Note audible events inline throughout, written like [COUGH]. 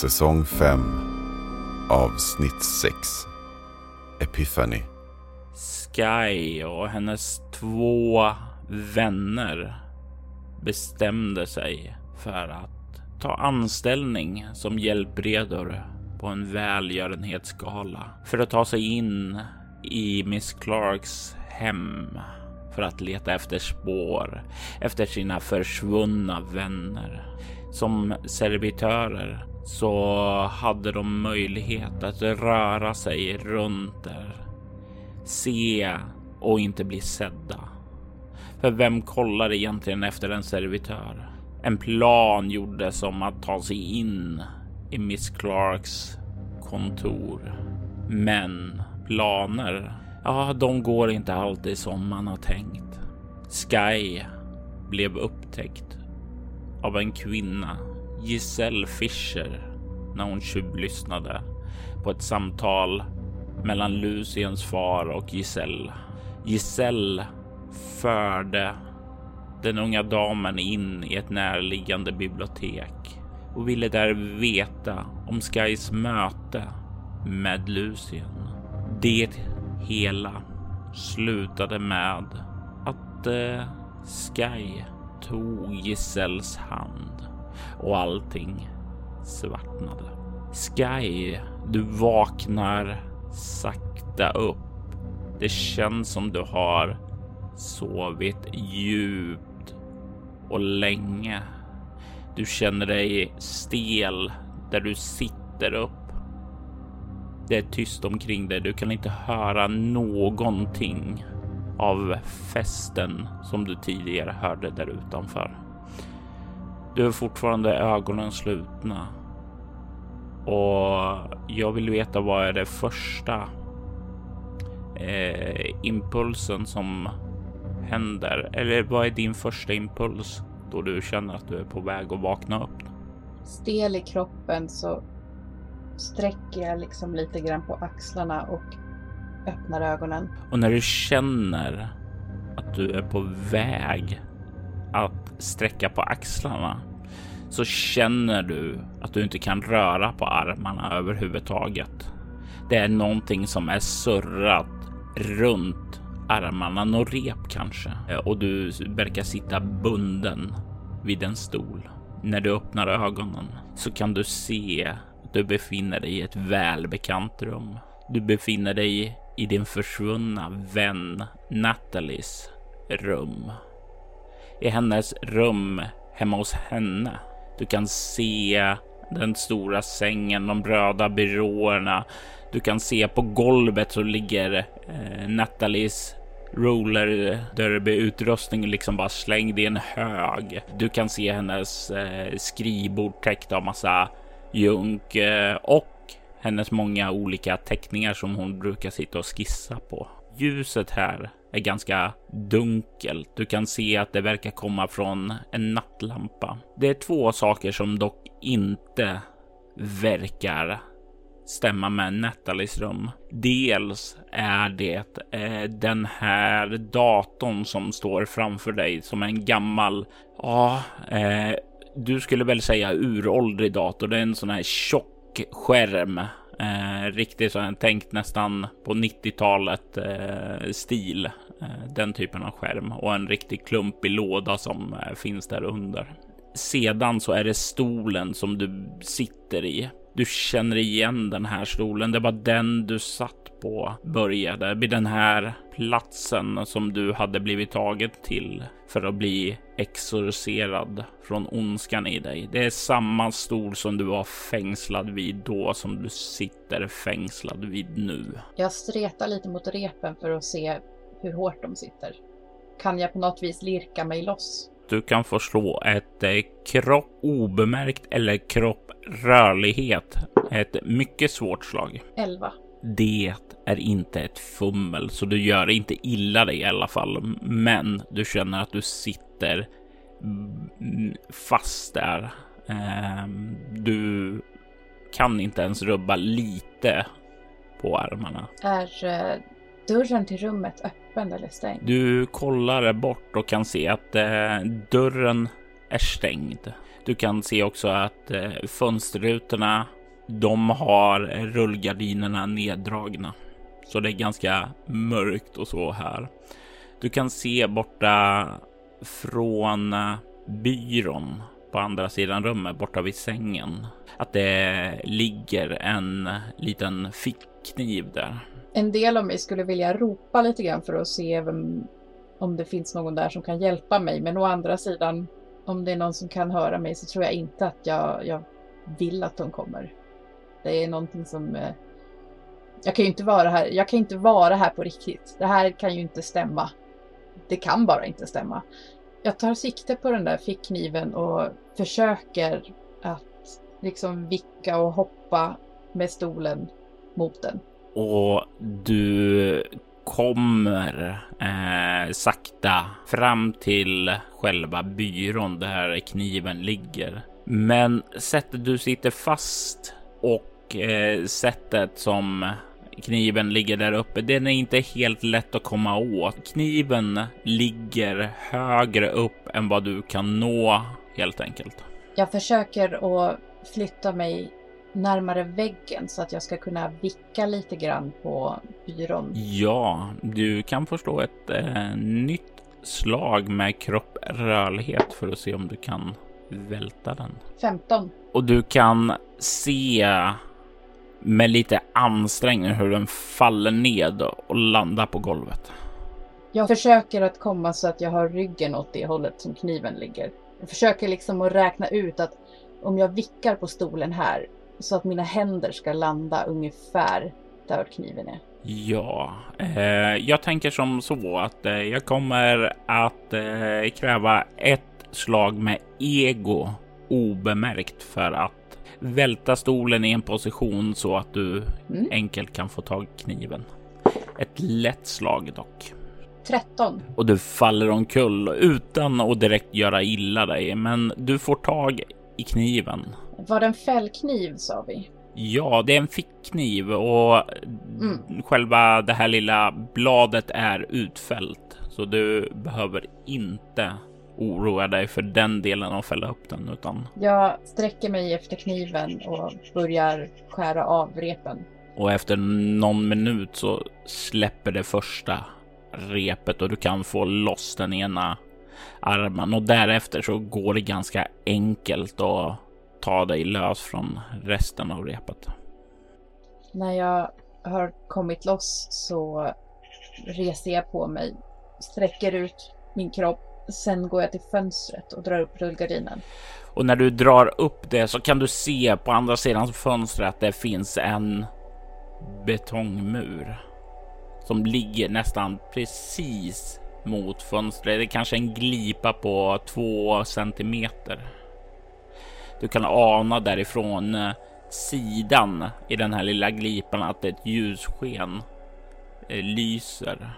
Säsong 5 Avsnitt 6 Epiphany Sky och hennes två vänner bestämde sig för att ta anställning som hjälpredor på en välgörenhetsgala för att ta sig in i Miss Clarks hem för att leta efter spår efter sina försvunna vänner. Som servitörer så hade de möjlighet att röra sig runt där. Se och inte bli sedda. För vem kollar egentligen efter en servitör? En plan gjordes om att ta sig in i Miss Clarks kontor. Men planer, ja, de går inte alltid som man har tänkt. Sky blev upptäckt av en kvinna Giselle Fischer när hon tjuvlyssnade på ett samtal mellan Luciens far och Giselle. Giselle förde den unga damen in i ett närliggande bibliotek och ville där veta om Skys möte med Lucien. Det hela slutade med att eh, Sky tog Giselles hand och allting svartnade. Sky, du vaknar sakta upp. Det känns som du har sovit djupt och länge. Du känner dig stel där du sitter upp. Det är tyst omkring dig. Du kan inte höra någonting av festen som du tidigare hörde där utanför. Du har fortfarande ögonen slutna. Och jag vill veta vad är det första eh, impulsen som händer? Eller vad är din första impuls då du känner att du är på väg att vakna upp? Stel i kroppen så sträcker jag liksom lite grann på axlarna och öppnar ögonen. Och när du känner att du är på väg att sträcka på axlarna så känner du att du inte kan röra på armarna överhuvudtaget. Det är någonting som är surrat runt armarna, något rep kanske. Och du verkar sitta bunden vid en stol. När du öppnar ögonen så kan du se att du befinner dig i ett välbekant rum. Du befinner dig i din försvunna vän Nathalies rum. I hennes rum hemma hos henne du kan se den stora sängen, de röda byråerna. Du kan se på golvet så ligger eh, Nathalies roller derby utrustning liksom bara slängd i en hög. Du kan se hennes eh, skrivbord täckt av massa junk eh, och hennes många olika teckningar som hon brukar sitta och skissa på. Ljuset här är ganska dunkelt. Du kan se att det verkar komma från en nattlampa. Det är två saker som dock inte verkar stämma med Nathalies rum. Dels är det eh, den här datorn som står framför dig som en gammal, ja, eh, du skulle väl säga uråldrig dator. Det är en sån här tjock skärm Eh, riktigt så tänkt nästan på 90-talet eh, stil. Eh, den typen av skärm och en riktig klumpig låda som eh, finns där under. Sedan så är det stolen som du sitter i Du känner igen den här stolen. Det var den du satt på började vid den här platsen som du hade blivit taget till för att bli exorcerad från ondskan i dig. Det är samma stol som du var fängslad vid då som du sitter fängslad vid nu. Jag stretar lite mot repen för att se hur hårt de sitter. Kan jag på något vis lirka mig loss? Du kan få slå ett eh, kropp obemärkt eller kropp rörlighet. Ett mycket svårt slag. 11. Det är inte ett fummel, så du gör inte illa dig i alla fall. Men du känner att du sitter fast där. Ehm, du kan inte ens rubba lite på armarna. Är eh, dörren till rummet öppen eller stängd? Du kollar bort och kan se att eh, dörren är stängd. Du kan se också att eh, fönsterrutorna de har rullgardinerna neddragna. Så det är ganska mörkt och så här. Du kan se borta från eh, byrån på andra sidan rummet borta vid sängen att det ligger en liten fickkniv där. En del av mig skulle vilja ropa lite grann för att se vem, om det finns någon där som kan hjälpa mig. Men å andra sidan, om det är någon som kan höra mig så tror jag inte att jag, jag vill att de kommer. Det är någonting som... Eh, jag kan ju inte vara här. Jag kan inte vara här på riktigt. Det här kan ju inte stämma. Det kan bara inte stämma. Jag tar sikte på den där fickkniven och försöker att liksom vicka och hoppa med stolen mot den. Och du kommer eh, sakta fram till själva byrån där kniven ligger. Men sättet du sitter fast och eh, sättet som kniven ligger där uppe, den är inte helt lätt att komma åt. Kniven ligger högre upp än vad du kan nå helt enkelt. Jag försöker att flytta mig närmare väggen så att jag ska kunna vicka lite grann på byrån. Ja, du kan förstå ett eh, nytt slag med kropprörlighet för att se om du kan välta den. 15. Och du kan se med lite ansträngning hur den faller ned och landar på golvet. Jag försöker att komma så att jag har ryggen åt det hållet som kniven ligger. Jag försöker liksom att räkna ut att om jag vickar på stolen här så att mina händer ska landa ungefär där kniven är. Ja, eh, jag tänker som så att eh, jag kommer att eh, kräva ett slag med ego obemärkt för att välta stolen i en position så att du mm. enkelt kan få tag i kniven. Ett lätt slag dock. 13. Och du faller omkull utan att direkt göra illa dig, men du får tag i kniven. Var det en fällkniv sa vi? Ja, det är en fickkniv och mm. själva det här lilla bladet är utfällt så du behöver inte oroa dig för den delen och fälla upp den utan. Jag sträcker mig efter kniven och börjar skära av repen. Och efter någon minut så släpper det första repet och du kan få loss den ena armen och därefter så går det ganska enkelt att ta dig lös från resten av repet. När jag har kommit loss så reser jag på mig, sträcker ut min kropp Sen går jag till fönstret och drar upp rullgardinen. Och när du drar upp det så kan du se på andra sidan fönstret att det finns en betongmur som ligger nästan precis mot fönstret. Det är kanske en glipa på två centimeter. Du kan ana därifrån eh, sidan i den här lilla glipan att ett ljussken eh, lyser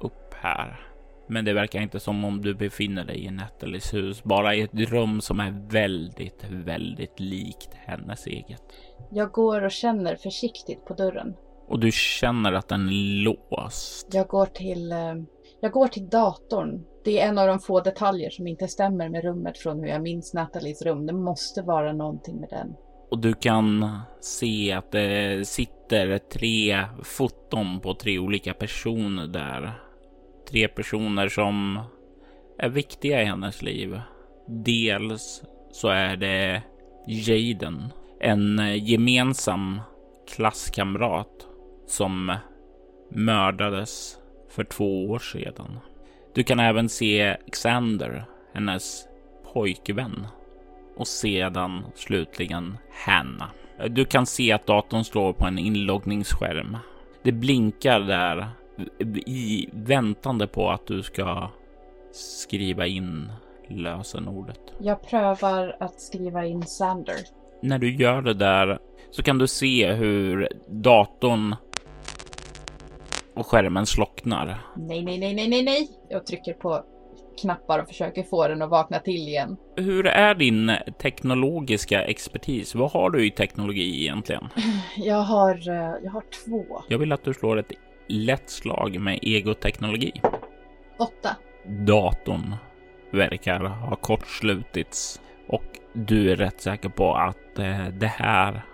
upp här. Men det verkar inte som om du befinner dig i Nathalies hus, bara i ett rum som är väldigt, väldigt likt hennes eget. Jag går och känner försiktigt på dörren. Och du känner att den är låst. Jag går till, eh, jag går till datorn. Det är en av de få detaljer som inte stämmer med rummet från hur jag minns Nathalies rum. Det måste vara någonting med den. Och du kan se att det sitter tre foton på tre olika personer där tre personer som är viktiga i hennes liv. Dels så är det Jaden, en gemensam klasskamrat som mördades för två år sedan. Du kan även se Xander, hennes pojkvän och sedan slutligen Hanna. Du kan se att datorn står på en inloggningsskärm. Det blinkar där i väntande på att du ska skriva in lösenordet. Jag prövar att skriva in Sander. När du gör det där så kan du se hur datorn och skärmen slocknar. Nej, nej, nej, nej, nej, nej. Jag trycker på knappar och försöker få den att vakna till igen. Hur är din teknologiska expertis? Vad har du i teknologi egentligen? [SIGHS] Jag har, eh, jag har två. Jag vill att du slår ett lätt slag med egoteknologi. Åtta. Datorn verkar ha kortslutits och du är rätt säker på att eh, det här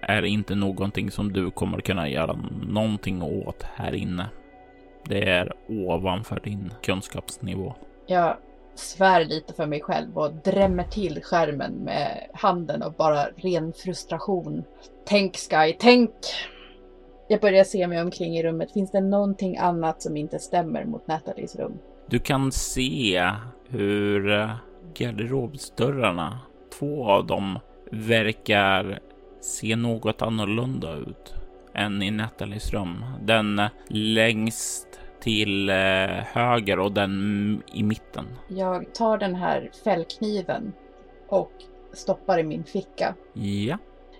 är inte någonting som du kommer kunna göra någonting åt här inne. Det är ovanför din kunskapsnivå. Jag svär lite för mig själv och drämmer till skärmen med handen och bara ren frustration. Tänk Sky, tänk! Jag börjar se mig omkring i rummet. Finns det någonting annat som inte stämmer mot Nathalies rum? Du kan se hur garderobsdörrarna, två av dem, verkar se något annorlunda ut än i Nathalies rum. Den längst till eh, höger och den i mitten. Jag tar den här fällkniven och stoppar i min ficka. Ja.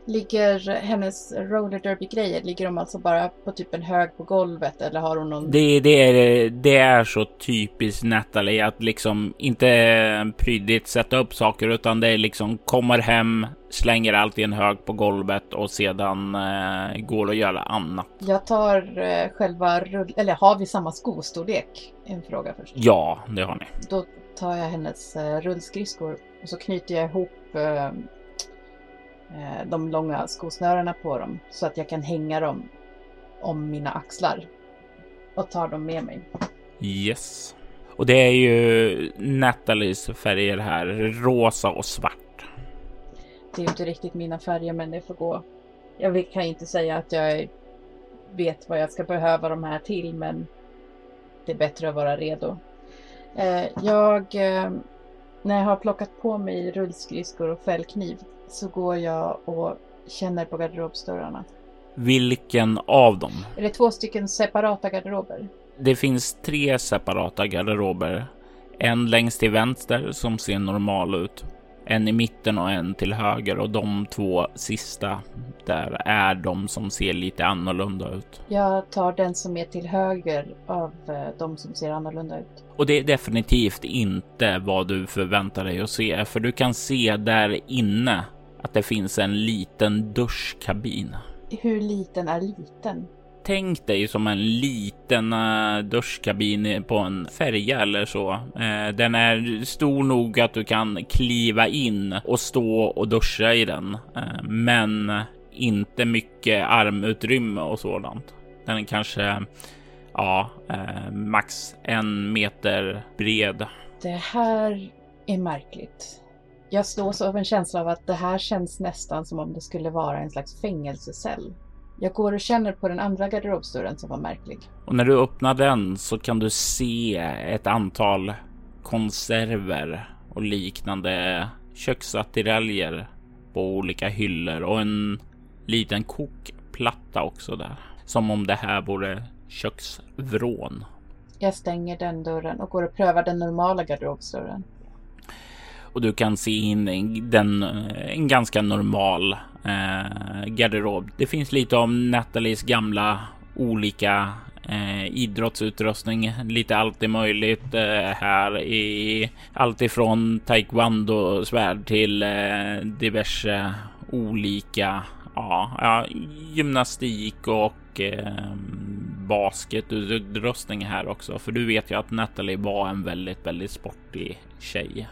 Ligger hennes roller derby-grejer, ligger de alltså bara på typ en hög på golvet eller har hon någon? Det, det, är, det är så typiskt Natalie att liksom inte prydligt sätta upp saker utan det är liksom kommer hem, slänger allt i en hög på golvet och sedan eh, går och gör annat. Jag tar eh, själva rull... Eller har vi samma skostorlek? En fråga först. Ja, det har ni. Då tar jag hennes eh, rullskridskor och så knyter jag ihop Eh, de långa skosnörena på dem så att jag kan hänga dem om mina axlar och tar dem med mig. Yes. Och det är ju Nathalies färger här, rosa och svart. Det är ju inte riktigt mina färger, men det får gå. Jag kan inte säga att jag vet vad jag ska behöva de här till, men det är bättre att vara redo. Eh, jag, eh, när jag har plockat på mig rullskridskor och fällkniv så går jag och känner på garderobsdörrarna. Vilken av dem? Är det två stycken separata garderober? Det finns tre separata garderober. En längst till vänster som ser normal ut. En i mitten och en till höger och de två sista där är de som ser lite annorlunda ut. Jag tar den som är till höger av eh, de som ser annorlunda ut. Och det är definitivt inte vad du förväntar dig att se, för du kan se där inne att det finns en liten duschkabin. Hur liten är liten? Tänk dig som en liten uh, duschkabin på en färja eller så. Uh, den är stor nog att du kan kliva in och stå och duscha i den, uh, men inte mycket armutrymme och sådant. Den är kanske ja, max en meter bred. Det här är märkligt. Jag slås av en känsla av att det här känns nästan som om det skulle vara en slags fängelsecell. Jag går och känner på den andra garderobsdörren som var märklig. Och när du öppnar den så kan du se ett antal konserver och liknande köksattiraljer på olika hyllor och en liten kokplatta också där. Som om det här vore köksvrån. Jag stänger den dörren och går och prövar den normala garderobsdörren och du kan se in i den, eh, en ganska normal eh, garderob. Det finns lite om Nathalies gamla olika eh, idrottsutrustning, lite allt är möjligt eh, här i allt ifrån taekwondo svärd till eh, diverse olika ja, ja, gymnastik och eh, basketutrustning här också. För du vet ju att Natalie var en väldigt, väldigt sportig tjej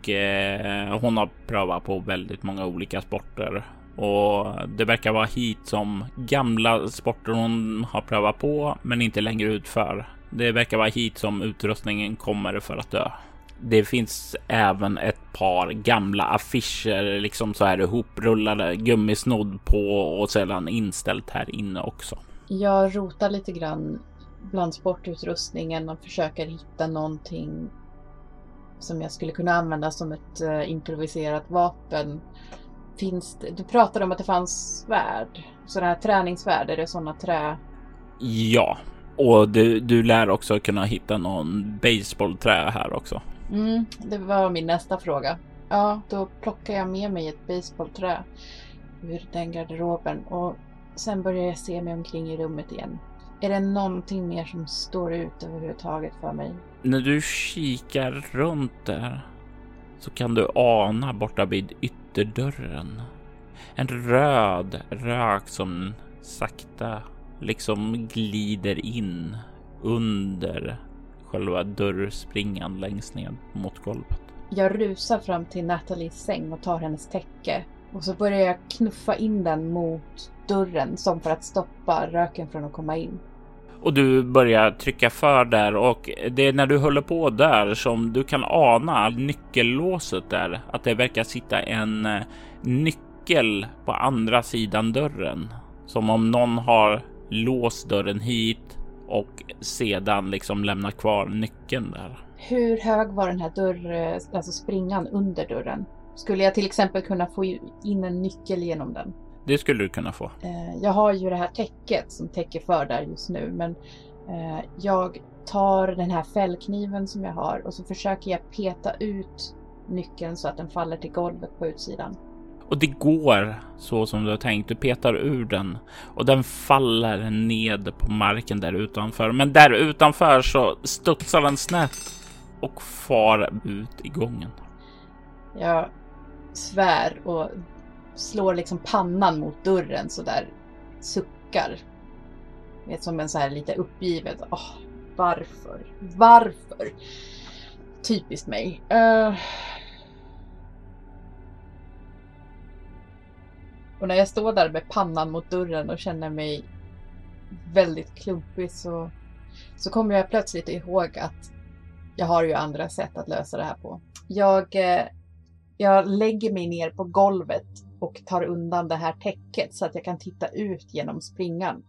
och eh, hon har prövat på väldigt många olika sporter och det verkar vara hit som gamla sporter hon har prövat på men inte längre utför. Det verkar vara hit som utrustningen kommer för att dö. Det finns även ett par gamla affischer, liksom så här ihoprullade gummisnodd på och sedan inställt här inne också. Jag rotar lite grann bland sportutrustningen och försöker hitta någonting som jag skulle kunna använda som ett uh, improviserat vapen. Finns det, du pratade om att det fanns svärd, sådana här träningssvärd, är det sådana trä? Ja, och du, du lär också kunna hitta någon baseballträ här också. Mm, det var min nästa fråga. Ja, då plockar jag med mig ett baseballträ ur den garderoben och sen börjar jag se mig omkring i rummet igen. Är det någonting mer som står ut överhuvudtaget för mig? När du kikar runt där så kan du ana borta vid ytterdörren en röd rök som sakta liksom glider in under själva dörrspringan längst ned mot golvet. Jag rusar fram till Nathalies säng och tar hennes täcke och så börjar jag knuffa in den mot dörren som för att stoppa röken från att komma in. Och du börjar trycka för där och det är när du håller på där som du kan ana nyckellåset där, att det verkar sitta en eh, nyckel på andra sidan dörren. Som om någon har låst dörren hit och sedan liksom lämnat kvar nyckeln där. Hur hög var den här dörr, eh, alltså springan under dörren? Skulle jag till exempel kunna få in en nyckel genom den? Det skulle du kunna få. Eh, jag har ju det här täcket som täcker för där just nu, men eh, jag tar den här fällkniven som jag har och så försöker jag peta ut nyckeln så att den faller till golvet på utsidan. Och det går så som du har tänkt. Du petar ur den och den faller ned på marken där utanför. Men där utanför så studsar den snett och far ut i gången. Jag svär och slår liksom pannan mot dörren så där suckar. Vet, som en så här lite uppgivet. Oh, varför? Varför? Typiskt mig. Uh... Och när jag står där med pannan mot dörren och känner mig väldigt klumpig så, så kommer jag plötsligt ihåg att jag har ju andra sätt att lösa det här på. Jag, eh, jag lägger mig ner på golvet och tar undan det här täcket så att jag kan titta ut genom springan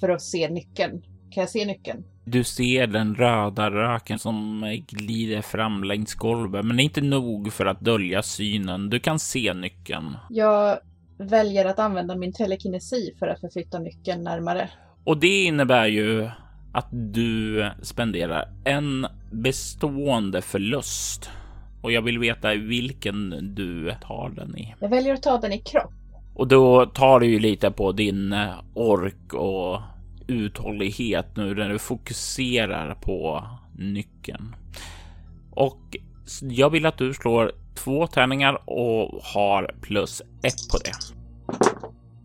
för att se nyckeln. Kan jag se nyckeln? Du ser den röda röken som glider fram längs golvet, men inte nog för att dölja synen. Du kan se nyckeln. Jag väljer att använda min telekinesi för att förflytta nyckeln närmare. Och det innebär ju att du spenderar en bestående förlust. Och jag vill veta vilken du tar den i. Jag väljer att ta den i kropp. Och då tar du ju lite på din ork och uthållighet nu när du fokuserar på nyckeln. Och jag vill att du slår två tärningar och har plus ett på det.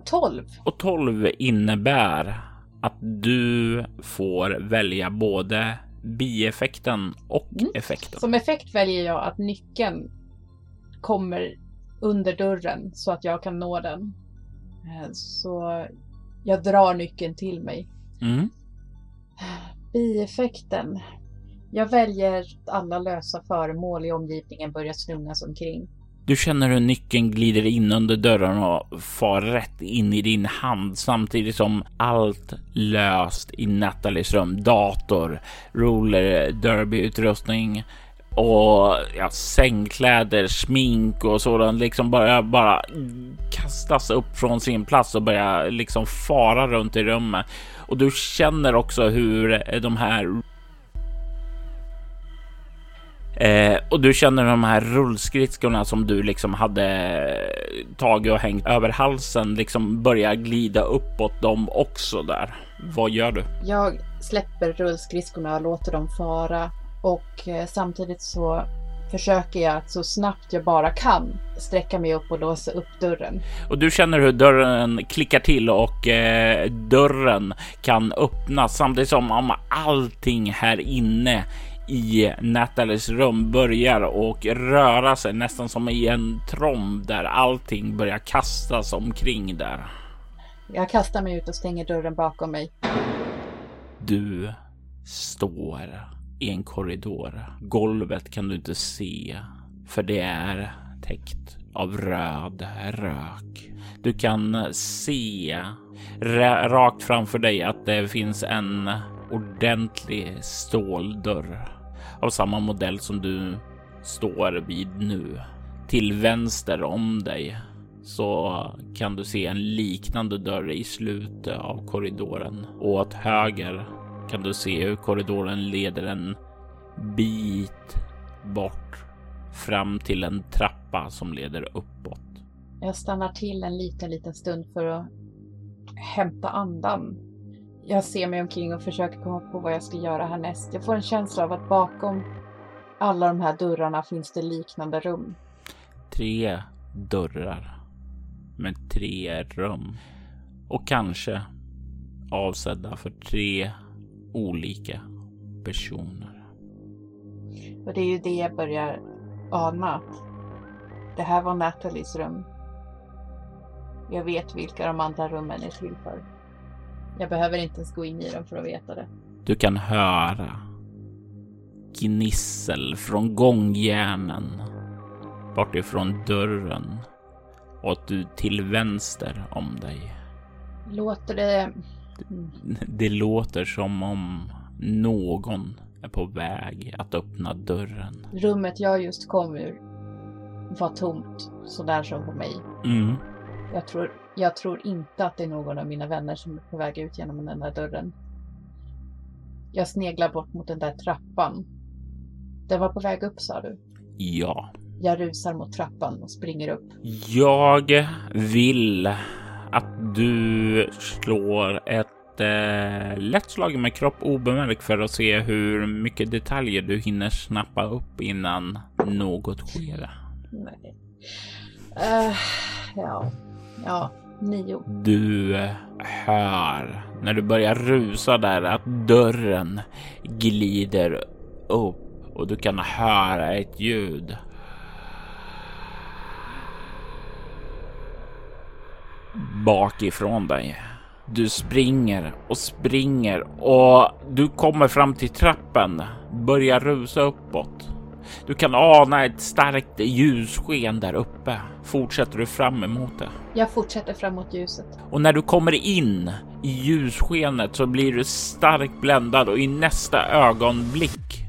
12. Och 12 innebär att du får välja både bieffekten och mm. effekten. Som effekt väljer jag att nyckeln kommer under dörren så att jag kan nå den. Eh, så jag drar nyckeln till mig. Mm. Bieffekten. Jag väljer att alla lösa föremål i omgivningen börjar slungas omkring. Du känner hur nyckeln glider in under dörren och far rätt in i din hand samtidigt som allt löst i Nathalies rum, dator, roller, derbyutrustning och ja, sängkläder, smink och sådant liksom bara, bara kastas upp från sin plats och börjar liksom fara runt i rummet. Och du känner också hur de här Eh, och du känner de här rullskridskorna som du liksom hade tagit och hängt över halsen liksom börjar glida uppåt dem också där. Vad gör du? Jag släpper rullskridskorna och låter dem fara och eh, samtidigt så försöker jag att så snabbt jag bara kan sträcka mig upp och låsa upp dörren. Och du känner hur dörren klickar till och eh, dörren kan öppnas samtidigt som om allting här inne i Nathalies rum börjar och röra sig nästan som i en tromb där allting börjar kastas omkring där. Jag kastar mig ut och stänger dörren bakom mig. Du står i en korridor. Golvet kan du inte se för det är täckt av röd rök. Du kan se rakt framför dig att det finns en ordentlig ståldörr av samma modell som du står vid nu. Till vänster om dig så kan du se en liknande dörr i slutet av korridoren och åt höger kan du se hur korridoren leder en bit bort fram till en trappa som leder uppåt. Jag stannar till en liten, liten stund för att hämta andan. Jag ser mig omkring och försöker komma på vad jag ska göra härnäst. Jag får en känsla av att bakom alla de här dörrarna finns det liknande rum. Tre dörrar med tre rum och kanske avsedda för tre olika personer. Och det är ju det jag börjar ana. Det här var Nathalies rum. Jag vet vilka de andra rummen är till för. Jag behöver inte ens gå in i dem för att veta det. Du kan höra gnissel från gångjärnen bortifrån dörren och du till vänster om dig. Låter det... Det låter som om någon är på väg att öppna dörren. Rummet jag just kom ur var tomt, sådär som på mig. Mm. Jag tror, jag tror inte att det är någon av mina vänner som är på väg ut genom den där dörren. Jag sneglar bort mot den där trappan. Den var på väg upp sa du? Ja. Jag rusar mot trappan och springer upp. Jag vill att du slår ett eh, lätt slag med kropp obemärkt för att se hur mycket detaljer du hinner snappa upp innan något sker. Nej. Uh, ja, ja, nio. Du hör när du börjar rusa där att dörren glider upp och du kan höra ett ljud. Bakifrån dig. Du springer och springer och du kommer fram till trappen, börjar rusa uppåt. Du kan ana ett starkt ljussken där uppe. Fortsätter du fram emot det? Jag fortsätter framåt ljuset. Och när du kommer in i ljusskenet så blir du starkt bländad och i nästa ögonblick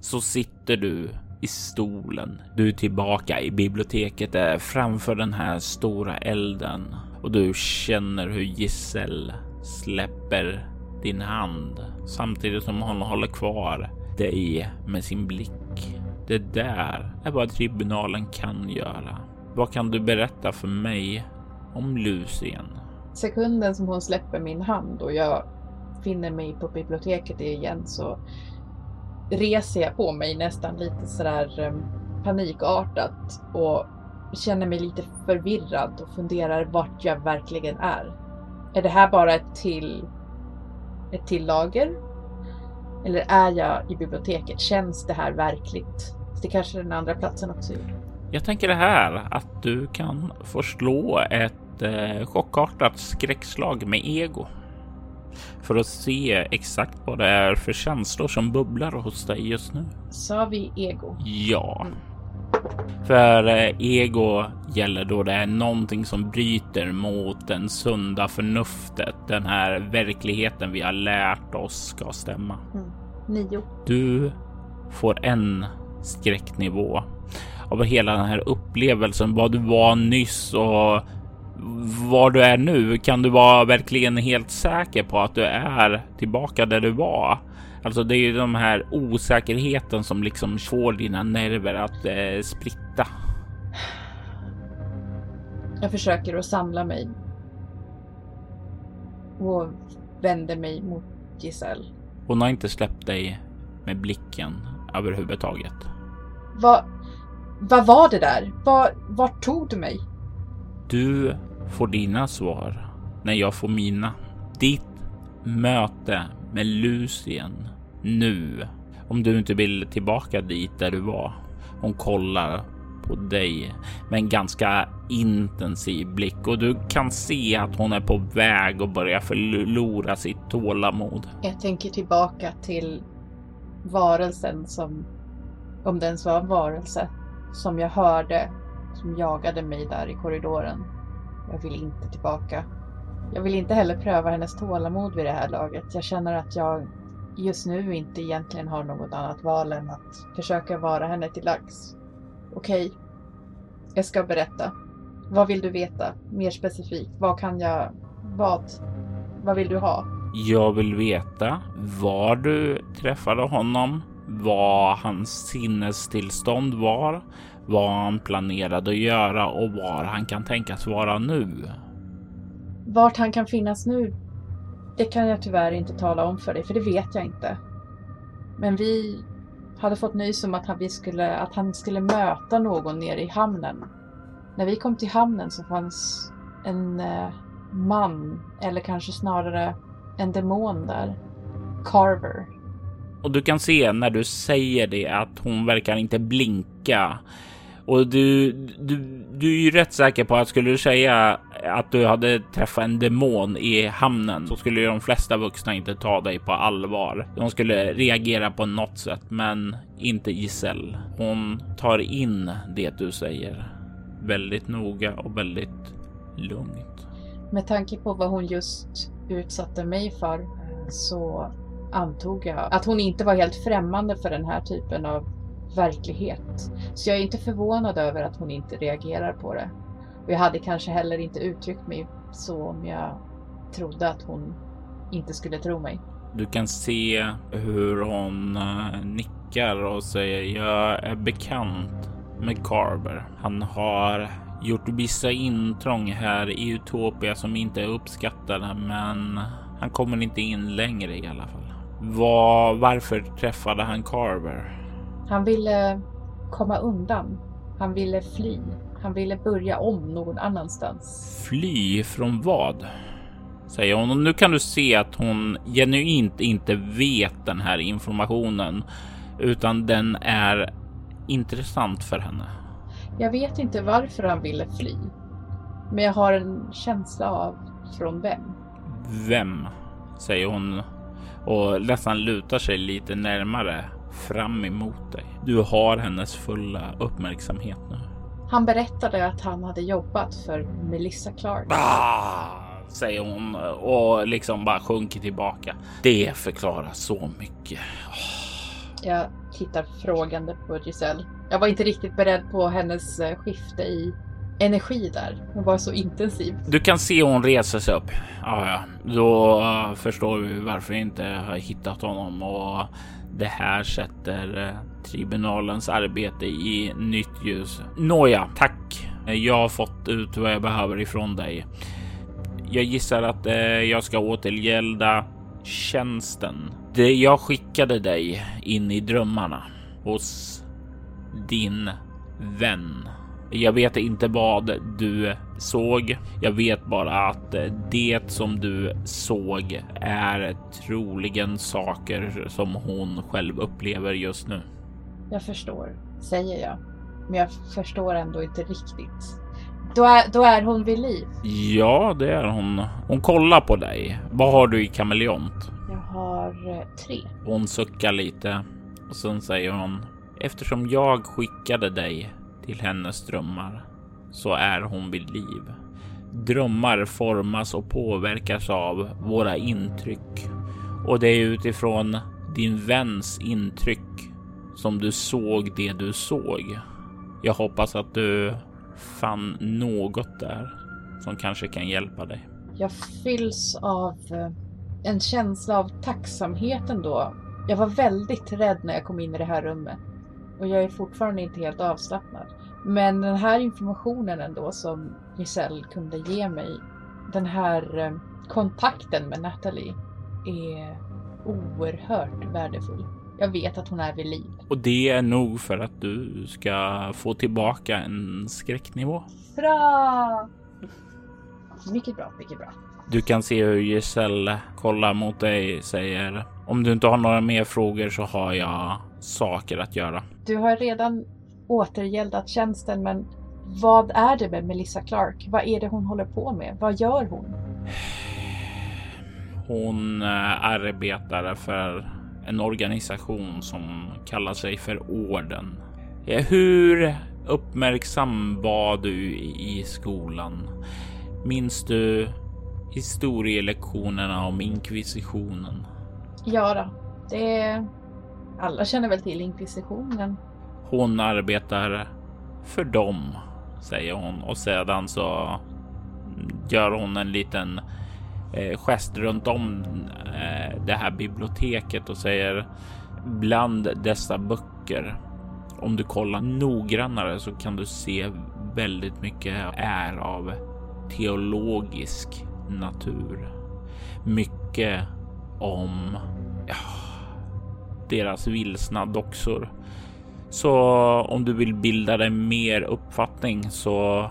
så sitter du i stolen. Du är tillbaka i biblioteket där framför den här stora elden och du känner hur Giselle släpper din hand samtidigt som hon håller kvar dig med sin blick. Det där är vad tribunalen kan göra. Vad kan du berätta för mig om Lucien? Sekunden som hon släpper min hand och jag finner mig på biblioteket igen så reser jag på mig nästan lite sådär eh, panikartat och känner mig lite förvirrad och funderar vart jag verkligen är. Är det här bara ett till, ett till lager? Eller är jag i biblioteket? Känns det här verkligt? Det kanske den andra platsen också gjorde. Jag tänker det här att du kan få slå ett eh, chockartat skräckslag med ego för att se exakt vad det är för känslor som bubblar hos dig just nu. Sa vi ego? Ja. För eh, ego gäller då det är någonting som bryter mot den sunda förnuftet. Den här verkligheten vi har lärt oss ska stämma. Mm. Nio. Du får en skräcknivå av hela den här upplevelsen, vad du var nyss och var du är nu. Kan du vara verkligen helt säker på att du är tillbaka där du var? Alltså det är ju de här osäkerheten som liksom får dina nerver att eh, spritta. Jag försöker att samla mig. Och vänder mig mot Giselle. Hon har inte släppt dig med blicken överhuvudtaget. Vad, vad var det där? Vad, vart tog du mig? Du får dina svar när jag får mina. Ditt möte med Lucien nu. Om du inte vill tillbaka dit där du var. Hon kollar på dig med en ganska intensiv blick och du kan se att hon är på väg att börja förlora sitt tålamod. Jag tänker tillbaka till varelsen som, om det ens var en varelse, som jag hörde, som jagade mig där i korridoren. Jag vill inte tillbaka. Jag vill inte heller pröva hennes tålamod vid det här laget. Jag känner att jag just nu inte egentligen har något annat val än att försöka vara henne till lags. Okej, okay. jag ska berätta. Vad vill du veta? Mer specifikt. Vad kan jag... Vad? Vad vill du ha? Jag vill veta var du träffade honom, vad hans sinnestillstånd var, vad han planerade att göra och var han kan tänkas vara nu. Vart han kan finnas nu, det kan jag tyvärr inte tala om för dig, för det vet jag inte. Men vi hade fått nys om att han, vi skulle, att han skulle möta någon nere i hamnen. När vi kom till hamnen så fanns en eh, man, eller kanske snarare en demon där. Carver. Och du kan se när du säger det att hon verkar inte blinka. Och du, du, du är ju rätt säker på att skulle du säga att du hade träffat en demon i hamnen så skulle ju de flesta vuxna inte ta dig på allvar. De skulle reagera på något sätt, men inte Giselle. Hon tar in det du säger väldigt noga och väldigt lugnt. Med tanke på vad hon just utsatte mig för eh, så antog jag att hon inte var helt främmande för den här typen av verklighet. Så jag är inte förvånad över att hon inte reagerar på det. Och jag hade kanske heller inte uttryckt mig så om jag trodde att hon inte skulle tro mig. Du kan se hur hon eh, nickar och säger jag är bekant med Carver. Han har gjort vissa intrång här i Utopia som inte är uppskattade, men han kommer inte in längre i alla fall. Var, varför träffade han Carver? Han ville komma undan. Han ville fly. Han ville börja om någon annanstans. Fly från vad? Säger hon. Och nu kan du se att hon genuint inte vet den här informationen, utan den är intressant för henne. Jag vet inte varför han ville fly. Men jag har en känsla av från vem. Vem? Säger hon och nästan lutar sig lite närmare fram emot dig. Du har hennes fulla uppmärksamhet nu. Han berättade att han hade jobbat för Melissa Clark. Ah, säger hon och liksom bara sjunker tillbaka. Det förklarar så mycket. Oh. Jag tittar frågande på Giselle. Jag var inte riktigt beredd på hennes eh, skifte i energi där. Hon var så intensiv. Du kan se hon reser sig upp. Ja, ja, då uh, förstår vi varför vi inte har hittat honom och det här sätter eh, tribunalens arbete i nytt ljus. Nåja, tack. Jag har fått ut vad jag behöver ifrån dig. Jag gissar att eh, jag ska återgälda tjänsten. Det jag skickade dig in i drömmarna hos din vän. Jag vet inte vad du såg. Jag vet bara att det som du såg är troligen saker som hon själv upplever just nu. Jag förstår, säger jag. Men jag förstår ändå inte riktigt. Då är, då är hon vid liv? Ja, det är hon. Hon kollar på dig. Vad har du i kameleont? Jag har eh, tre. Hon suckar lite och sen säger hon Eftersom jag skickade dig till hennes drömmar så är hon vid liv. Drömmar formas och påverkas av våra intryck och det är utifrån din väns intryck som du såg det du såg. Jag hoppas att du fann något där som kanske kan hjälpa dig. Jag fylls av eh, en känsla av tacksamhet ändå. Jag var väldigt rädd när jag kom in i det här rummet. Och jag är fortfarande inte helt avslappnad. Men den här informationen ändå som Giselle kunde ge mig, den här eh, kontakten med Natalie är oerhört värdefull. Jag vet att hon är vid liv. Och det är nog för att du ska få tillbaka en skräcknivå. Bra! Mycket bra, mycket bra. Du kan se hur Giselle kollar mot dig, säger om du inte har några mer frågor så har jag saker att göra. Du har redan återgäldat tjänsten, men vad är det med Melissa Clark? Vad är det hon håller på med? Vad gör hon? Hon eh, arbetar för en organisation som kallar sig för Orden. Hur uppmärksam var du i skolan? Minns du historielektionerna om inkvisitionen? Ja då, det... Alla känner väl till inkvisitionen. Hon arbetar för dem, säger hon och sedan så gör hon en liten eh, gest runt om eh, det här biblioteket och säger bland dessa böcker. Om du kollar noggrannare så kan du se väldigt mycket är av teologisk natur. Mycket om ja, deras vilsna doxor. Så om du vill bilda dig mer uppfattning så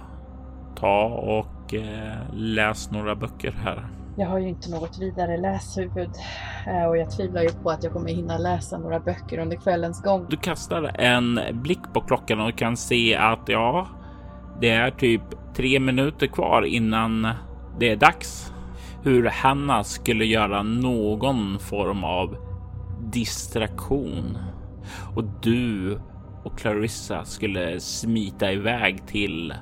ta och eh, läs några böcker här. Jag har ju inte något vidare läshuvud eh, och jag tvivlar ju på att jag kommer hinna läsa några böcker under kvällens gång. Du kastar en blick på klockan och kan se att ja, det är typ tre minuter kvar innan det är dags. Hur Hanna skulle göra någon form av distraktion och du och Clarissa skulle smita iväg till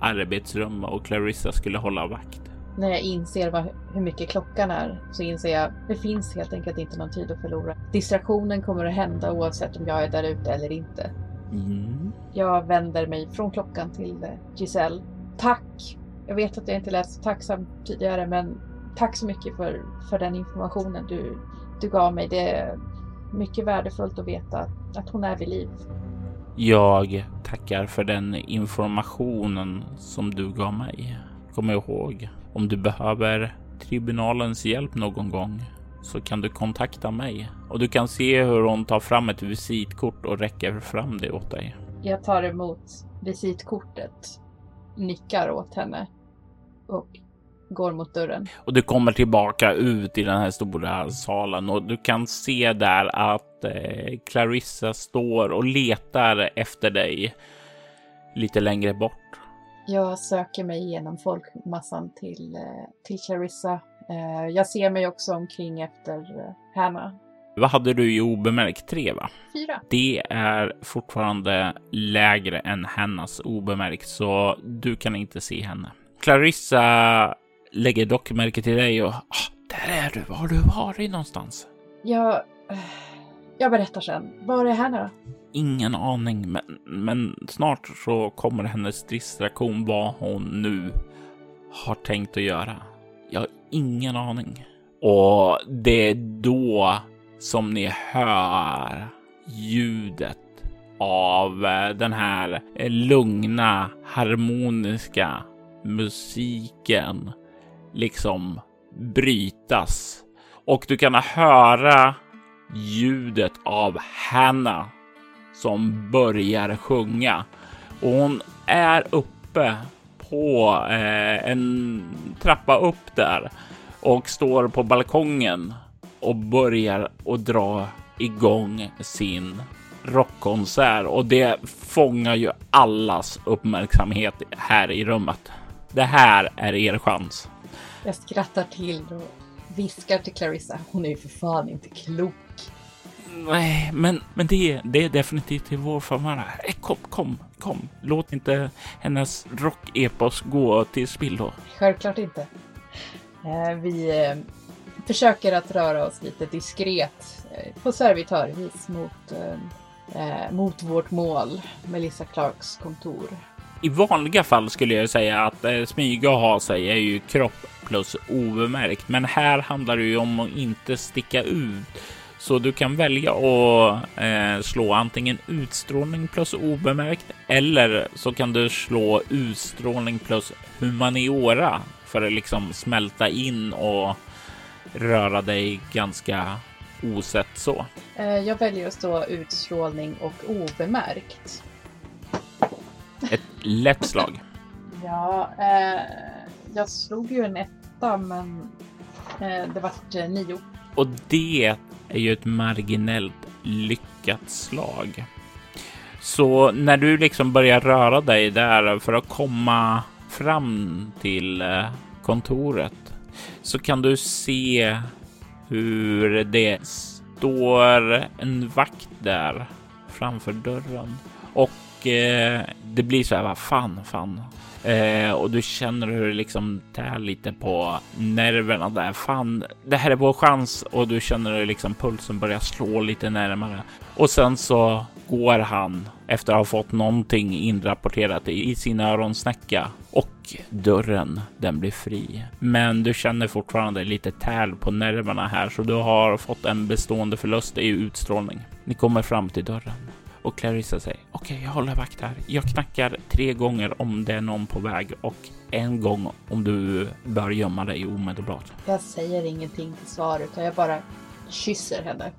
arbetsrummet och Clarissa skulle hålla vakt. När jag inser vad, hur mycket klockan är så inser jag det finns helt enkelt inte någon tid att förlora. Distraktionen kommer att hända oavsett om jag är där ute eller inte. Mm. Jag vänder mig från klockan till Giselle. Tack! Jag vet att jag inte lät så tacksam tidigare men tack så mycket för, för den informationen du, du gav mig. Det mycket värdefullt att veta att, hon är vid liv. Jag tackar för den informationen som du gav mig. Kom ihåg, om du behöver tribunalens hjälp någon gång så kan du kontakta mig och du kan se hur hon tar fram ett visitkort och räcker fram det åt dig. Jag tar emot visitkortet, nickar åt henne och går mot dörren. Och du kommer tillbaka ut i den här stora salen och du kan se där att eh, Clarissa står och letar efter dig lite längre bort. Jag söker mig igenom folkmassan till, eh, till Clarissa. Eh, jag ser mig också omkring efter eh, Hanna. Vad hade du i obemärkt? Tre, va? Fyra. Det är fortfarande lägre än hennes obemärkt, så du kan inte se henne. Clarissa lägger dock märke till dig och ah, där är du. Var har du varit någonstans? Jag, jag berättar sen. Var är Hanna? Ingen aning, men, men snart så kommer hennes distraktion vad hon nu har tänkt att göra. Jag har ingen aning. Och det är då som ni hör ljudet av eh, den här lugna, harmoniska musiken liksom brytas och du kan höra ljudet av Hanna som börjar sjunga och hon är uppe på eh, en trappa upp där och står på balkongen och börjar och dra igång sin rockkonsert och det fångar ju allas uppmärksamhet här i rummet. Det här är er chans. Jag skrattar till och viskar till Clarissa. Hon är ju för fan inte klok. Nej, men, men det, det är definitivt till vår favör. Kom, kom, kom. Låt inte hennes rockepos gå till spillo. Självklart inte. Eh, vi eh, försöker att röra oss lite diskret eh, på servitörvis mot, mot vårt mål, Melissa Clarks kontor. I vanliga fall skulle jag säga att eh, smyga och ha sig är ju kropp plus obemärkt. Men här handlar det ju om att inte sticka ut. Så du kan välja att eh, slå antingen utstrålning plus obemärkt eller så kan du slå utstrålning plus humaniora för att liksom smälta in och röra dig ganska osett så. Eh, jag väljer att stå utstrålning och obemärkt. Ett lätt slag. Ja, eh, jag slog ju en etta, men eh, det vart eh, nio. Och det är ju ett marginellt lyckat slag. Så när du liksom börjar röra dig där för att komma fram till eh, kontoret så kan du se hur det står en vakt där framför dörren och eh, det blir så här, vad fan, fan. Eh, och du känner hur det liksom tär lite på nerverna där. Fan, det här är vår chans och du känner hur liksom pulsen börjar slå lite närmare. Och sen så går han efter att ha fått någonting inrapporterat i sin öronsnäcka och dörren den blir fri. Men du känner fortfarande lite tärl på nerverna här så du har fått en bestående förlust i utstrålning. Ni kommer fram till dörren och Clarissa säger okej, okay, jag håller vakt här. Jag knackar tre gånger om det är någon på väg och en gång om du bör gömma dig omedelbart. Jag säger ingenting till svar utan jag bara kysser henne.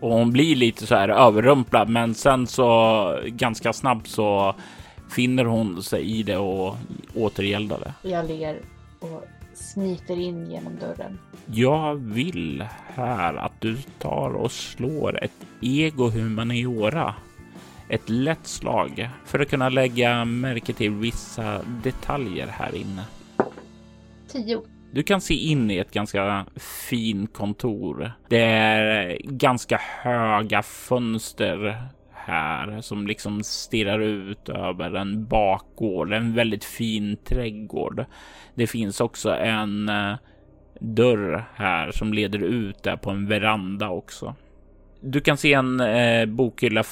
Och hon blir lite så här överrumplad, men sen så ganska snabbt så finner hon sig i det och återgäldar det. Jag ler och smiter in genom dörren. Jag vill här att du tar och slår ett ego humaniora. Ett lätt slag för att kunna lägga märke till vissa detaljer här inne. Tio. Du kan se in i ett ganska fint kontor. Det är ganska höga fönster här som liksom stirrar ut över en bakgård, en väldigt fin trädgård. Det finns också en eh, dörr här som leder ut där på en veranda också. Du kan se en eh, bokhylla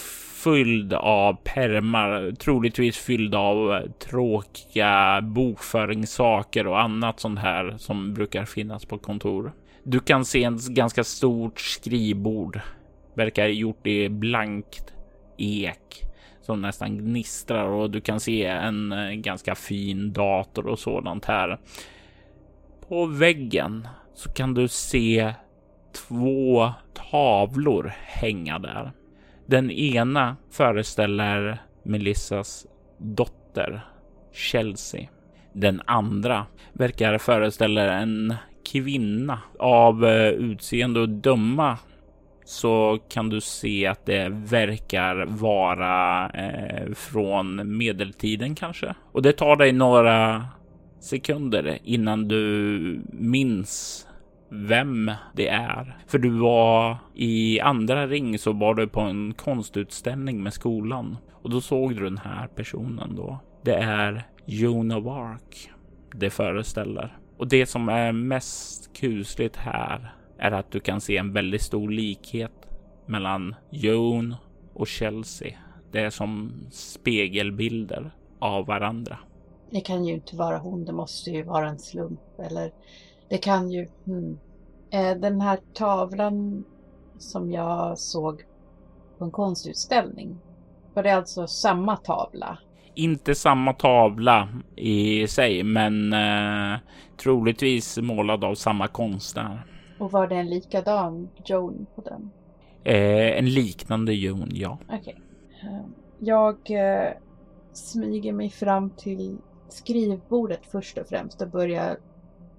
fylld av permar, troligtvis fylld av eh, tråkiga bokföringssaker och annat sånt här som brukar finnas på kontor. Du kan se en ganska stort skrivbord, verkar gjort i blankt ek som nästan gnistrar och du kan se en eh, ganska fin dator och sådant här. På väggen så kan du se två tavlor hänga där. Den ena föreställer Melissas dotter Chelsea. Den andra verkar föreställa en kvinna av eh, utseende och döma så kan du se att det verkar vara eh, från medeltiden kanske. Och det tar dig några sekunder innan du minns vem det är. För du var i andra ring så var du på en konstutställning med skolan och då såg du den här personen då. Det är Joan of Arc det föreställer. Och det som är mest kusligt här är att du kan se en väldigt stor likhet mellan Joan och Chelsea. Det är som spegelbilder av varandra. Det kan ju inte vara hon, det måste ju vara en slump eller det kan ju... Hmm. Eh, den här tavlan som jag såg på en konstutställning. Var det alltså samma tavla? Inte samma tavla i sig, men eh, troligtvis målad av samma konstnär. Och var det en likadan Joan på den? Eh, en liknande Joan, ja. Okej. Okay. Eh, jag eh, smyger mig fram till skrivbordet först och främst och börjar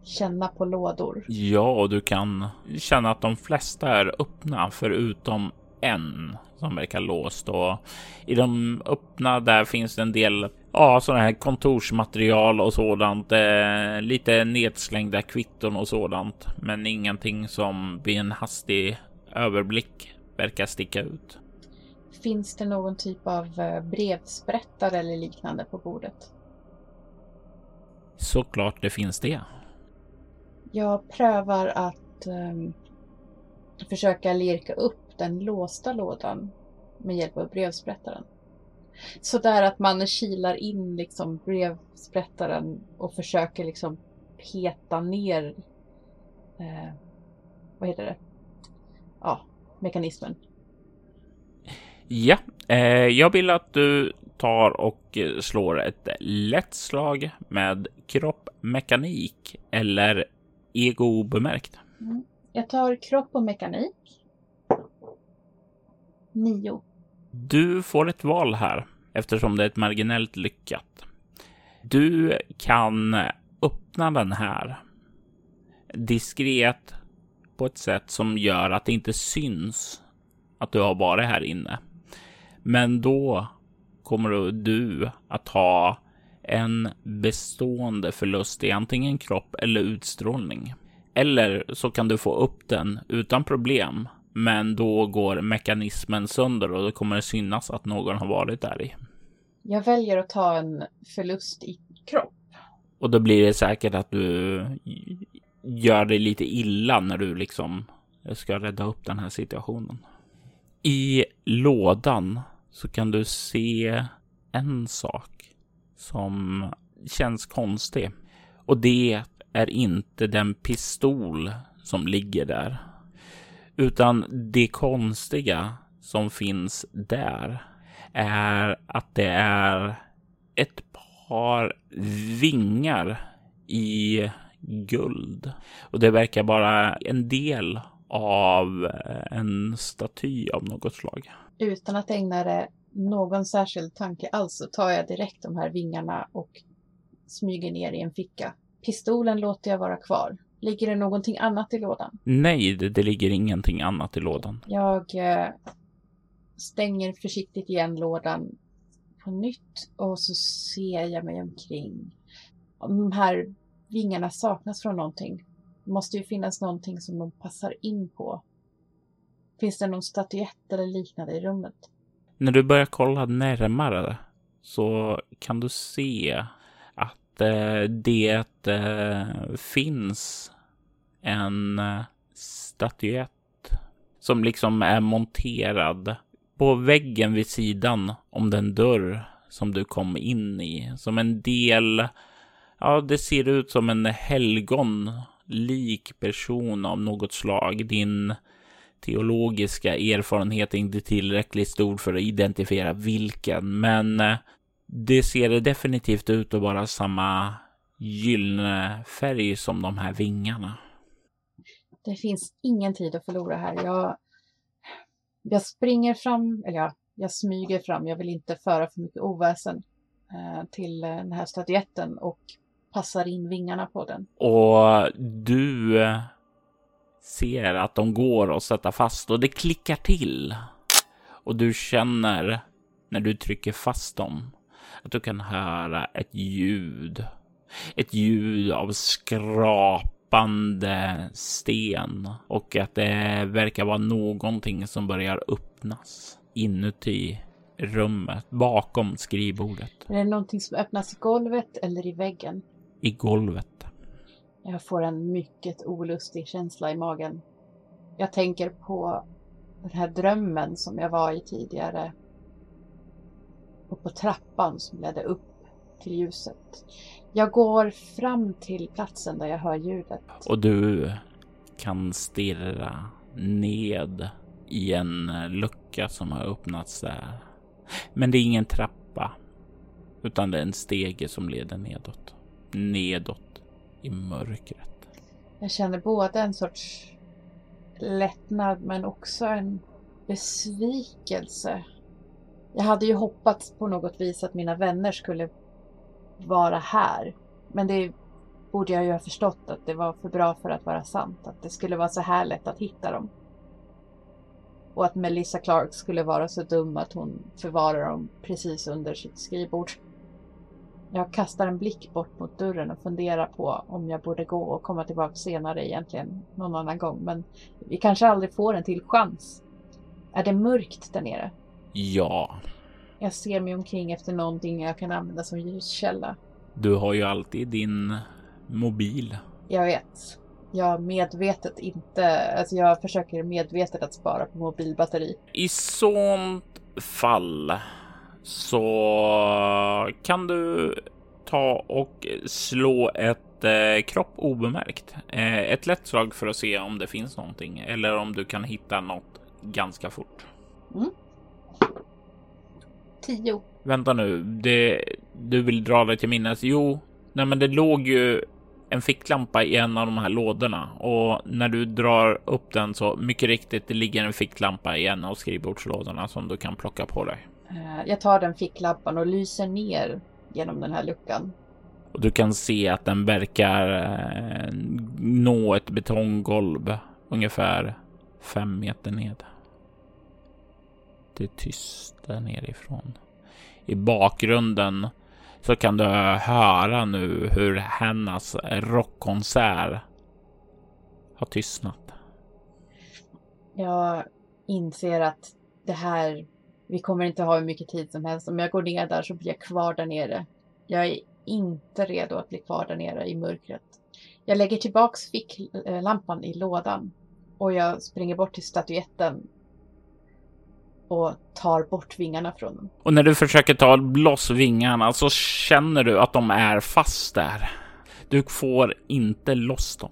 känna på lådor. Ja, och du kan känna att de flesta är öppna förutom en som verkar låst och i de öppna där finns det en del ja, sådana här kontorsmaterial och sådant. Eh, lite nedslängda kvitton och sådant, men ingenting som vid en hastig överblick verkar sticka ut. Finns det någon typ av eh, brevsprättare eller liknande på bordet? Såklart det finns det. Jag prövar att um, försöka lirka upp den låsta lådan med hjälp av brevsprättaren. Så där att man kilar in liksom brevsprättaren och försöker liksom peta ner eh, vad heter det? Ja, mekanismen. Ja, eh, jag vill att du tar och slår ett lätt slag med kroppmekanik eller ego obemärkt. Mm. Jag tar kropp och mekanik. Nio. Du får ett val här eftersom det är ett marginellt lyckat. Du kan öppna den här diskret på ett sätt som gör att det inte syns att du har varit här inne. Men då kommer du att ha en bestående förlust i antingen kropp eller utstrålning. Eller så kan du få upp den utan problem, Men då går mekanismen sönder och då kommer det synas att någon har varit där i. Jag väljer att ta en förlust i kropp. Och då blir det säkert att du gör dig lite illa när du liksom ska rädda upp den här situationen. I lådan så kan du se en sak som känns konstig. Och det är inte den pistol som ligger där. Utan det konstiga som finns där är att det är ett par vingar i guld. Och det verkar vara en del av en staty av något slag. Utan att ägna det någon särskild tanke alls så tar jag direkt de här vingarna och smyger ner i en ficka. Pistolen låter jag vara kvar. Ligger det någonting annat i lådan? Nej, det, det ligger ingenting annat i lådan. Jag eh, stänger försiktigt igen lådan på nytt och så ser jag mig omkring. Om de här vingarna saknas från någonting. Det måste ju finnas någonting som de passar in på. Finns det någon statyett eller liknande i rummet? När du börjar kolla närmare så kan du se att eh, det eh, finns en eh, statyett som liksom är monterad på väggen vid sidan om den dörr som du kom in i. Som en del, ja det ser ut som en helgonlik person av något slag. Din teologiska erfarenhet inte tillräckligt stor för att identifiera vilken, men eh, det ser definitivt ut att vara samma gyllene färg som de här vingarna. Det finns ingen tid att förlora här. Jag, jag springer fram, eller ja, jag smyger fram. Jag vill inte föra för mycket oväsen eh, till eh, den här statyetten och passar in vingarna på den. Och du eh, ser att de går att sätta fast och det klickar till. Och du känner när du trycker fast dem att du kan höra ett ljud. Ett ljud av skrapande sten och att det verkar vara någonting som börjar öppnas inuti rummet bakom skrivbordet. Är det någonting som öppnas i golvet eller i väggen? I golvet. Jag får en mycket olustig känsla i magen. Jag tänker på den här drömmen som jag var i tidigare. Och på trappan som ledde upp till ljuset. Jag går fram till platsen där jag hör ljudet. Och du kan stirra ned i en lucka som har öppnats där. Men det är ingen trappa. Utan det är en stege som leder nedåt. Nedåt i mörkret. Jag känner både en sorts lättnad men också en besvikelse. Jag hade ju hoppats på något vis att mina vänner skulle vara här. Men det borde jag ju ha förstått att det var för bra för att vara sant. Att det skulle vara så här lätt att hitta dem. Och att Melissa Clark skulle vara så dum att hon förvarar dem precis under sitt skrivbord. Jag kastar en blick bort mot dörren och funderar på om jag borde gå och komma tillbaka senare egentligen någon annan gång. Men vi kanske aldrig får en till chans. Är det mörkt där nere? Ja. Jag ser mig omkring efter någonting jag kan använda som ljuskälla. Du har ju alltid din mobil. Jag vet. Jag medvetet inte, alltså jag försöker medvetet att spara på mobilbatteri. I sånt fall så kan du ta och slå ett eh, kropp obemärkt. Eh, ett lätt slag för att se om det finns någonting eller om du kan hitta något ganska fort. Mm. Tio. Vänta nu, det, du vill dra dig till minnes? Jo, nej men det låg ju en ficklampa i en av de här lådorna och när du drar upp den så mycket riktigt, det ligger en ficklampa i en av skrivbordslådorna som du kan plocka på dig. Eh, jag tar den ficklampan och lyser ner genom den här luckan. Och du kan se att den verkar eh, nå ett betonggolv ungefär fem meter ned. Det är tyst där nerifrån. I bakgrunden så kan du höra nu hur hennes rockkonsert har tystnat. Jag inser att det här, vi kommer inte ha hur mycket tid som helst. Om jag går ner där så blir jag kvar där nere. Jag är inte redo att bli kvar där nere i mörkret. Jag lägger tillbaks ficklampan i lådan och jag springer bort till statyetten och tar bort vingarna från den. Och när du försöker ta loss vingarna så känner du att de är fast där. Du får inte loss dem.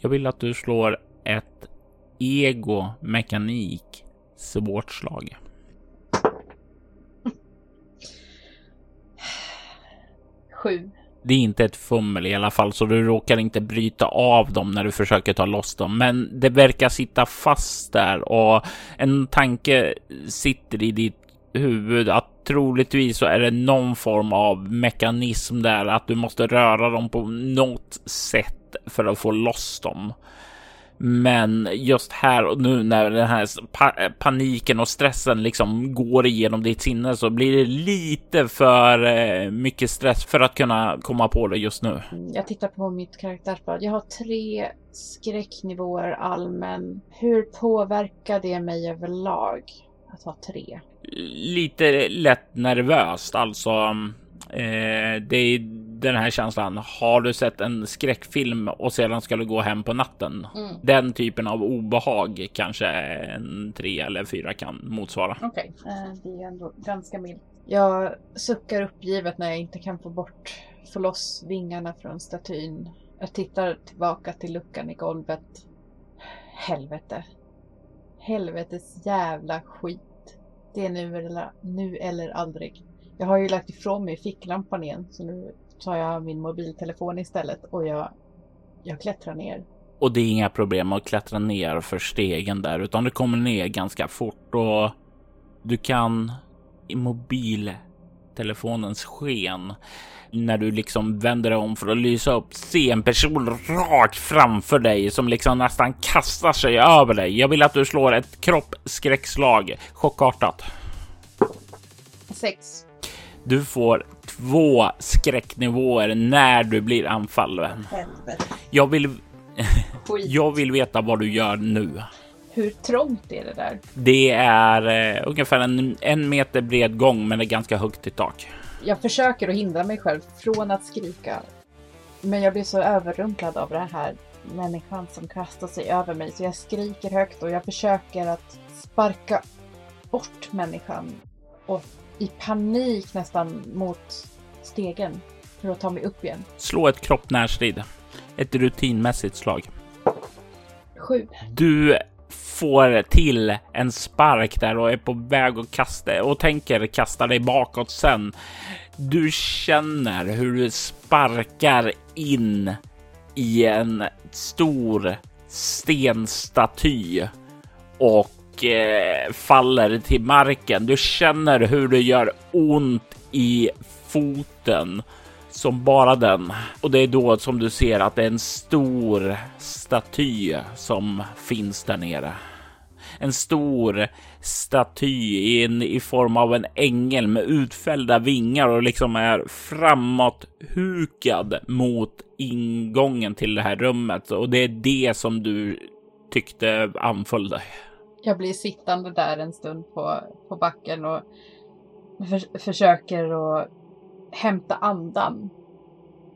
Jag vill att du slår ett ego mekanik svårt slag. Sju. Det är inte ett fummel i alla fall, så du råkar inte bryta av dem när du försöker ta loss dem. Men det verkar sitta fast där och en tanke sitter i ditt huvud att troligtvis så är det någon form av mekanism där att du måste röra dem på något sätt för att få loss dem. Men just här och nu när den här pa paniken och stressen liksom går igenom ditt sinne så blir det lite för eh, mycket stress för att kunna komma på det just nu. Jag tittar på mitt karaktärsblad. Jag har tre skräcknivåer allmän. Hur påverkar det mig överlag att ha tre? Lite lätt nervöst alltså. Eh, det är den här känslan. Har du sett en skräckfilm och sedan ska du gå hem på natten? Mm. Den typen av obehag kanske en tre eller fyra kan motsvara. Okej, okay. eh, det är ändå ganska milt. Jag suckar uppgivet när jag inte kan få bort, få loss vingarna från statyn. Jag tittar tillbaka till luckan i golvet. Helvete. Helvetes jävla skit. Det är nu eller, nu eller aldrig. Jag har ju lagt ifrån mig ficklampan igen så nu tar jag min mobiltelefon istället och jag, jag klättrar ner. Och det är inga problem att klättra ner för stegen där utan du kommer ner ganska fort och du kan i mobiltelefonens sken när du liksom vänder dig om för att lysa upp se en person rakt framför dig som liksom nästan kastar sig över dig. Jag vill att du slår ett kroppsskräckslag chockartat. Sex. Du får två skräcknivåer när du blir anfallen. Jag vill, jag vill veta vad du gör nu. Hur trångt är det där? Det är eh, ungefär en, en meter bred gång, men det är ganska högt i tak. Jag försöker att hindra mig själv från att skrika. Men jag blir så överrumplad av den här människan som kastar sig över mig så jag skriker högt och jag försöker att sparka bort människan och i panik nästan mot stegen för att ta mig upp igen. Slå ett kropp närstrid. Ett rutinmässigt slag. Sju. Du får till en spark där och är på väg att kasta och tänker kasta dig bakåt sen. Du känner hur du sparkar in i en stor stenstaty och eh, faller till marken. Du känner hur det gör ont i foten som bara den. Och det är då som du ser att det är en stor staty som finns där nere. En stor staty in i form av en ängel med utfällda vingar och liksom är framåt hukad mot ingången till det här rummet. Och det är det som du tyckte anföll dig jag blir sittande där en stund på, på backen och för, försöker att hämta andan.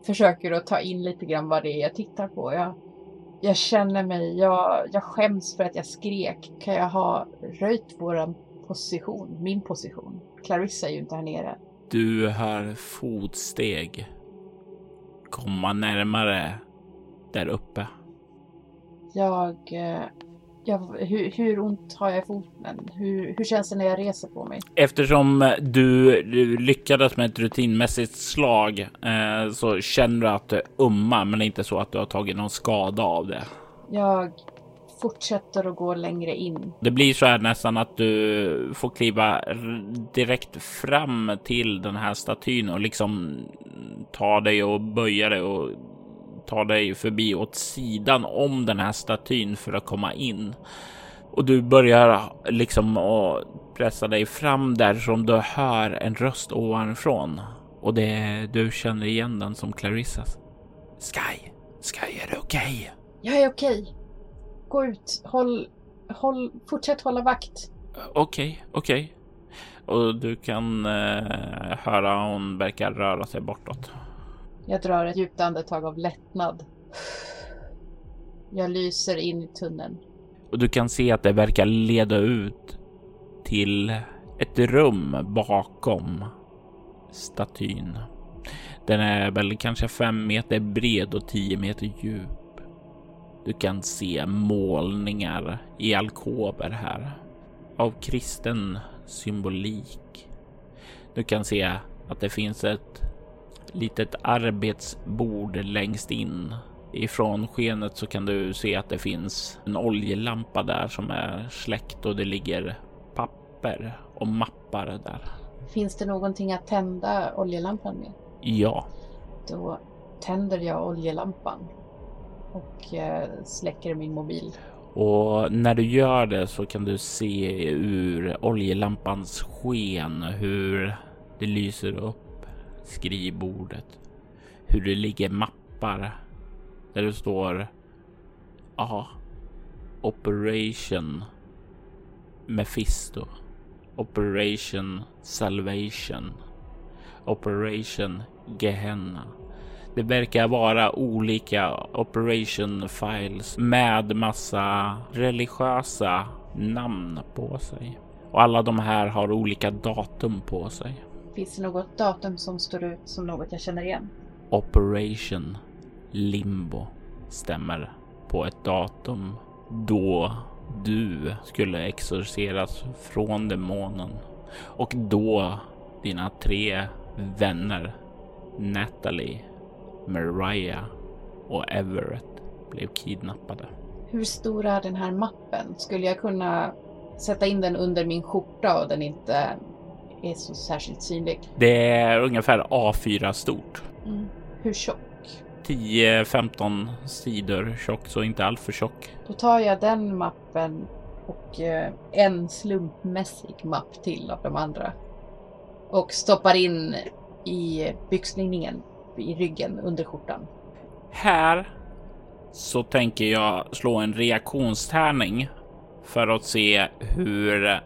Försöker att ta in lite grann vad det är jag tittar på. Jag, jag känner mig, jag, jag skäms för att jag skrek. Kan jag ha röjt våran position, min position? Clarissa är ju inte här nere. Du hör fotsteg komma närmare där uppe. Jag eh, jag, hur, hur, ont har jag i foten? Hur, hur känns det när jag reser på mig? Eftersom du, du lyckades med ett rutinmässigt slag eh, så känner du att det ummar, men det är inte så att du har tagit någon skada av det. Jag fortsätter att gå längre in. Det blir så här nästan att du får kliva direkt fram till den här statyn och liksom ta dig och böja dig och tar dig förbi åt sidan om den här statyn för att komma in. Och du börjar liksom att pressa dig fram där som du hör en röst ovanifrån. Och det du känner igen den som Clarissas. Sky, Sky är det okej? Okay? Jag är okej. Okay. Gå ut, håll, håll, fortsätt hålla vakt. Okej, okay, okej. Okay. Och du kan eh, höra hon verkar röra sig bortåt. Jag drar ett djupt andetag av lättnad. Jag lyser in i tunneln. Och du kan se att det verkar leda ut till ett rum bakom statyn. Den är väl kanske fem meter bred och tio meter djup. Du kan se målningar i alkover här av kristen symbolik. Du kan se att det finns ett litet arbetsbord längst in. Ifrån skenet så kan du se att det finns en oljelampa där som är släckt och det ligger papper och mappar där. Finns det någonting att tända oljelampan med? Ja. Då tänder jag oljelampan och eh, släcker min mobil. Och när du gör det så kan du se ur oljelampans sken hur det lyser upp skrivbordet. Hur det ligger mappar där det står ja, Operation Mephisto. Operation Salvation. Operation Gehenna. Det verkar vara olika operation files med massa religiösa namn på sig. Och alla de här har olika datum på sig. Finns det något datum som står ut som något jag känner igen? Operation Limbo stämmer på ett datum då du skulle exorceras från demonen och då dina tre vänner Natalie, Mariah och Everett blev kidnappade. Hur stor är den här mappen? Skulle jag kunna sätta in den under min skjorta och den inte är så särskilt synlig? Det är ungefär A4 stort. Mm. Hur tjock? 10-15 sidor tjock, så inte alltför tjock. Då tar jag den mappen och eh, en slumpmässig mapp till av de andra. Och stoppar in i byxlinningen i ryggen under skjortan. Här så tänker jag slå en reaktionstärning för att se hur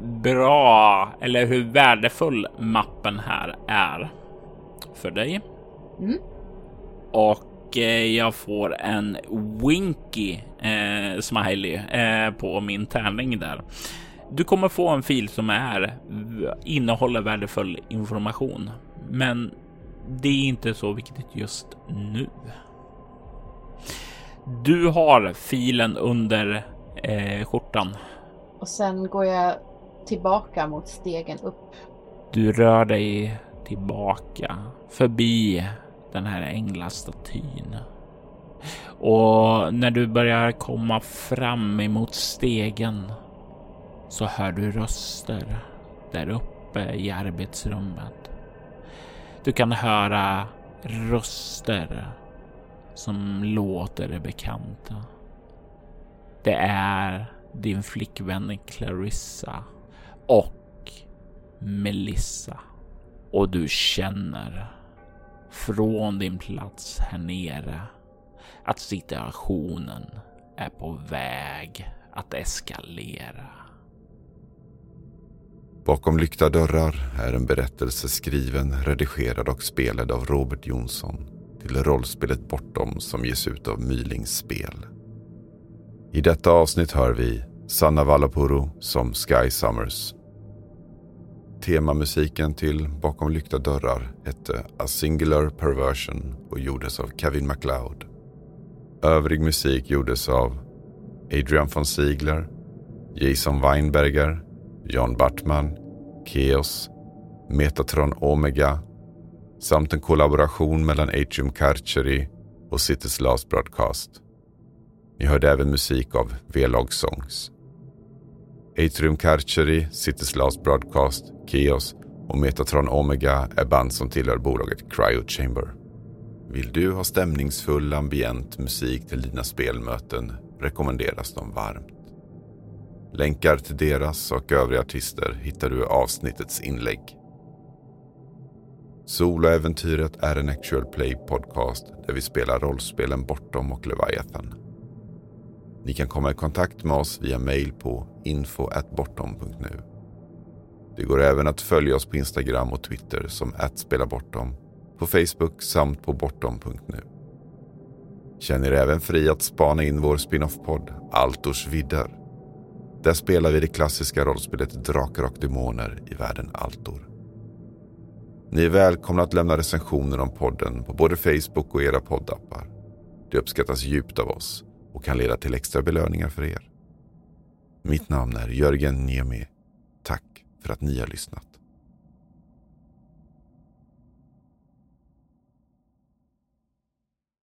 bra eller hur värdefull mappen här är för dig. Mm. Och eh, jag får en winky eh, smiley eh, på min tärning där. Du kommer få en fil som är innehåller värdefull information, men det är inte så viktigt just nu. Du har filen under eh, skjortan. Och sen går jag tillbaka mot stegen upp. Du rör dig tillbaka förbi den här änglastatyn. Och när du börjar komma fram emot stegen så hör du röster där uppe i arbetsrummet. Du kan höra röster som låter bekanta. Det är din flickvän Clarissa och Melissa. Och du känner från din plats här nere att situationen är på väg att eskalera. Bakom lyckta dörrar är en berättelse skriven, redigerad och spelad av Robert Jonsson till rollspelet Bortom som ges ut av Mylings spel. I detta avsnitt hör vi Sanna Vallapuro som Sky Summers. Temamusiken till Bakom lyckta dörrar hette A Singular Perversion och gjordes av Kevin MacLeod. Övrig musik gjordes av Adrian von Ziegler, Jason Weinberger, John Bartman, Keos, Metatron Omega samt en kollaboration mellan Atrium Carcheri och Cities Last Broadcast. Ni hörde även musik av V-Log Songs. Atrium Carceri, Cities Last Broadcast, Keos och Metatron Omega är band som tillhör bolaget Cryo Chamber. Vill du ha stämningsfull ambient musik till dina spelmöten rekommenderas de varmt. Länkar till deras och övriga artister hittar du i avsnittets inlägg. Soloäventyret är en actual play podcast där vi spelar rollspelen Bortom och Leviathan. Ni kan komma i kontakt med oss via mail på info.bortom.nu. Det går även att följa oss på Instagram och Twitter som @spelabortom, på Facebook samt på bortom.nu. Känn er även fri att spana in vår spin-off-podd Altors vidder. Där spelar vi det klassiska rollspelet Drakar och Demoner i världen Altor. Ni är välkomna att lämna recensioner om podden på både Facebook och era poddappar. Det uppskattas djupt av oss och kan leda till extra belöningar för er. Mitt namn är Jörgen Niemi. Tack för att ni har lyssnat.